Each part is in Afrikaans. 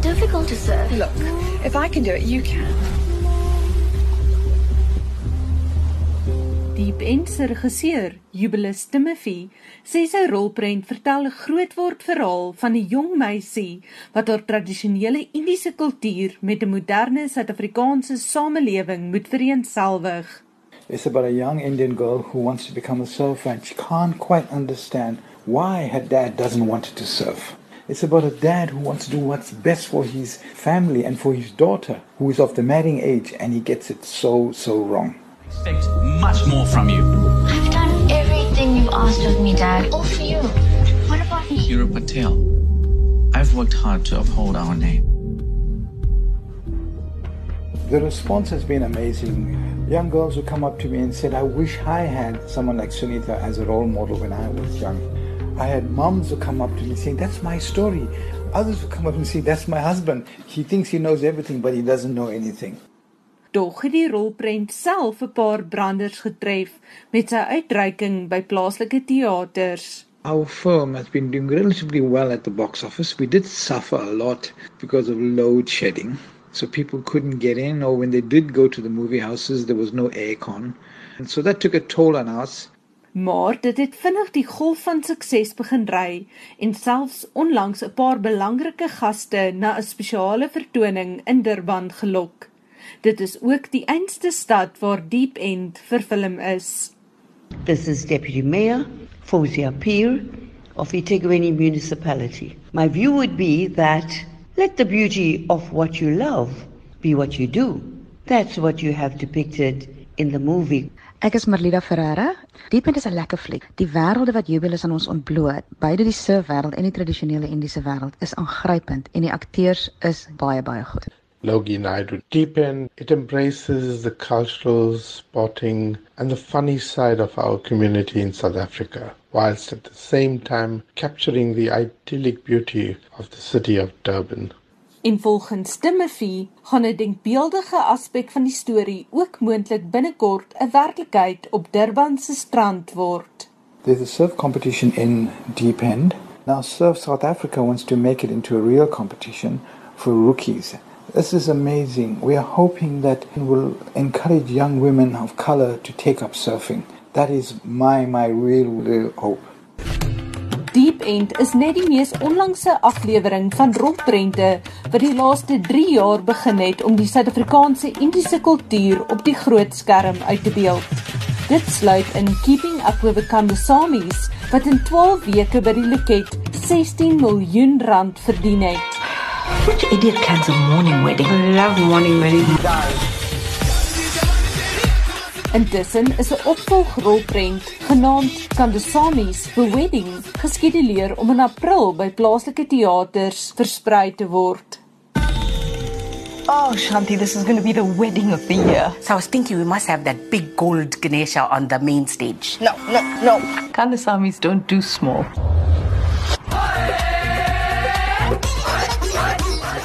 they're difficult to serve. Look, if I can do it, you can. Die Bentse regisseur, Jubilus Timothy, sê sy rolprent vertel 'n grootword verhaal van 'n jong meisie wat haar tradisionele Indiese kultuur met 'n moderne Suid-Afrikaanse samelewing moet vereensgewig. It's about a young Indian girl who wants to become a surfer and she can't quite understand why her dad doesn't want her to surf. It's about a dad who wants to do what's best for his family and for his daughter, who is of the marrying age, and he gets it so, so wrong. expect much more from you. I've done everything you've asked of me, Dad. All for you. What about me? You're a Patel. I've worked hard to uphold our name. The response has been amazing. Young girls who come up to me and said, I wish I had someone like Sunita as a role model when I was young. I had moms who come up to me saying, That's my story. Others who come up and say, That's my husband. He thinks he knows everything, but he doesn't know anything. Tog het die rolprent self 'n paar branders getref met sy uitreiking by plaaslike teaters. Our film has been doing relatively well at the box office. We did suffer a lot because of load shedding. So people couldn't get in, or when they did go to the movie houses, there was no aircon. And so that took a toll on us. Maar dit het vinnig die golf van sukses begin ry en selfs onlangs 'n paar belangrike gaste na 'n spesiale vertoning in Durban gelok. Dit is ook die einste stad waar Deep End vervilm is. This is Deputy Mayor Fozia Pir of Itegweni Municipality. My view would be that let the beauty of what you love be what you do. That's what you have depicted in the movie. Ek is Marlida Ferreira. Diepend is 'n lekker fliek. Die wêrelde wat Jubilus aan ons ontbloot, beide die surfwêreld en die tradisionele Indiese wêreld, is aangrypend en die akteurs is baie baie goed. Logie Naidu deepen. It embraces the cultural, sporting, and the funny side of our community in South Africa, whilst at the same time capturing the idyllic beauty of the city of Durban. En volgens Timothy gaan 'n denkbeeldige aspek van die storie ook moontlik binnekort 'n werklikheid op Durban se strand word. There's a surf competition in Deep End. Now, Surf South Africa wants to make it into a real competition for rookies. This is amazing. We are hoping that it will encourage young women of color to take up surfing. That is my, my real, real hope. End is net die mees onlangse aflewering van rolprente wat die laaste 3 jaar begin het om die Suid-Afrikaanse Indiese kultuur op die groot skerm uit te beeld. Dit sluit in Keeping Up with the Kandasamis wat in 12 weke by die loket 16 miljoen rand verdien het. Which idiot cancel morning wedding? I love morning wedding. Intussen is 'n opvolgrolprent genaamd Kandasamis for Wedding geskeduleer om in April by plaaslike teaters versprei te word. Oh, Shanti, this is going to be the wedding of the year. So I was thinking we must have that big gold Ganesha on the main stage. No, no, no. Kandasamis don't do small.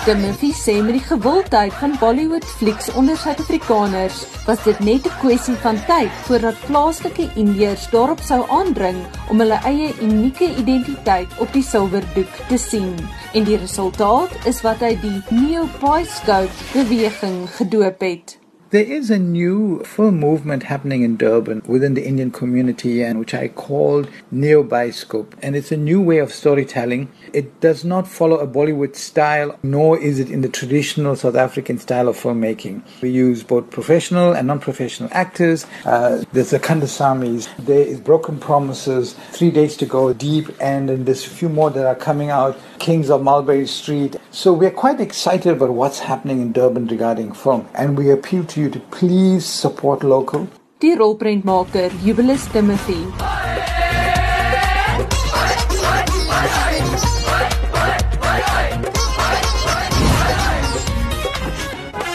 Timothy sê met die gewildheid van Bollywood flieks onder Suid-Afrikaners, was dit net 'n kwessie van tyd voordat plaaslike Indiërs daarop sou aandring om hulle eie unieke identiteit op die silwerdoek te sien. En die resultaat is wat hy die Neo-Boyscout beweging gedoop het. There is a new film movement happening in Durban within the Indian community, and which I call neo biscope, and it's a new way of storytelling. It does not follow a Bollywood style, nor is it in the traditional South African style of filmmaking. We use both professional and non-professional actors. Uh, there's the Kandasamis. There is Broken Promises. Three Days to Go, Deep End, and there's a few more that are coming out. Kings of Mulberry Street. So we're quite excited about what's happening in Durban regarding film, and we appeal to you to please support local. Die rolprentmaker Jubilus Timothy.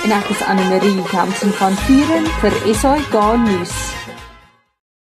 En ek is Anne Marie Jansen van Vieren vir SAK nuus.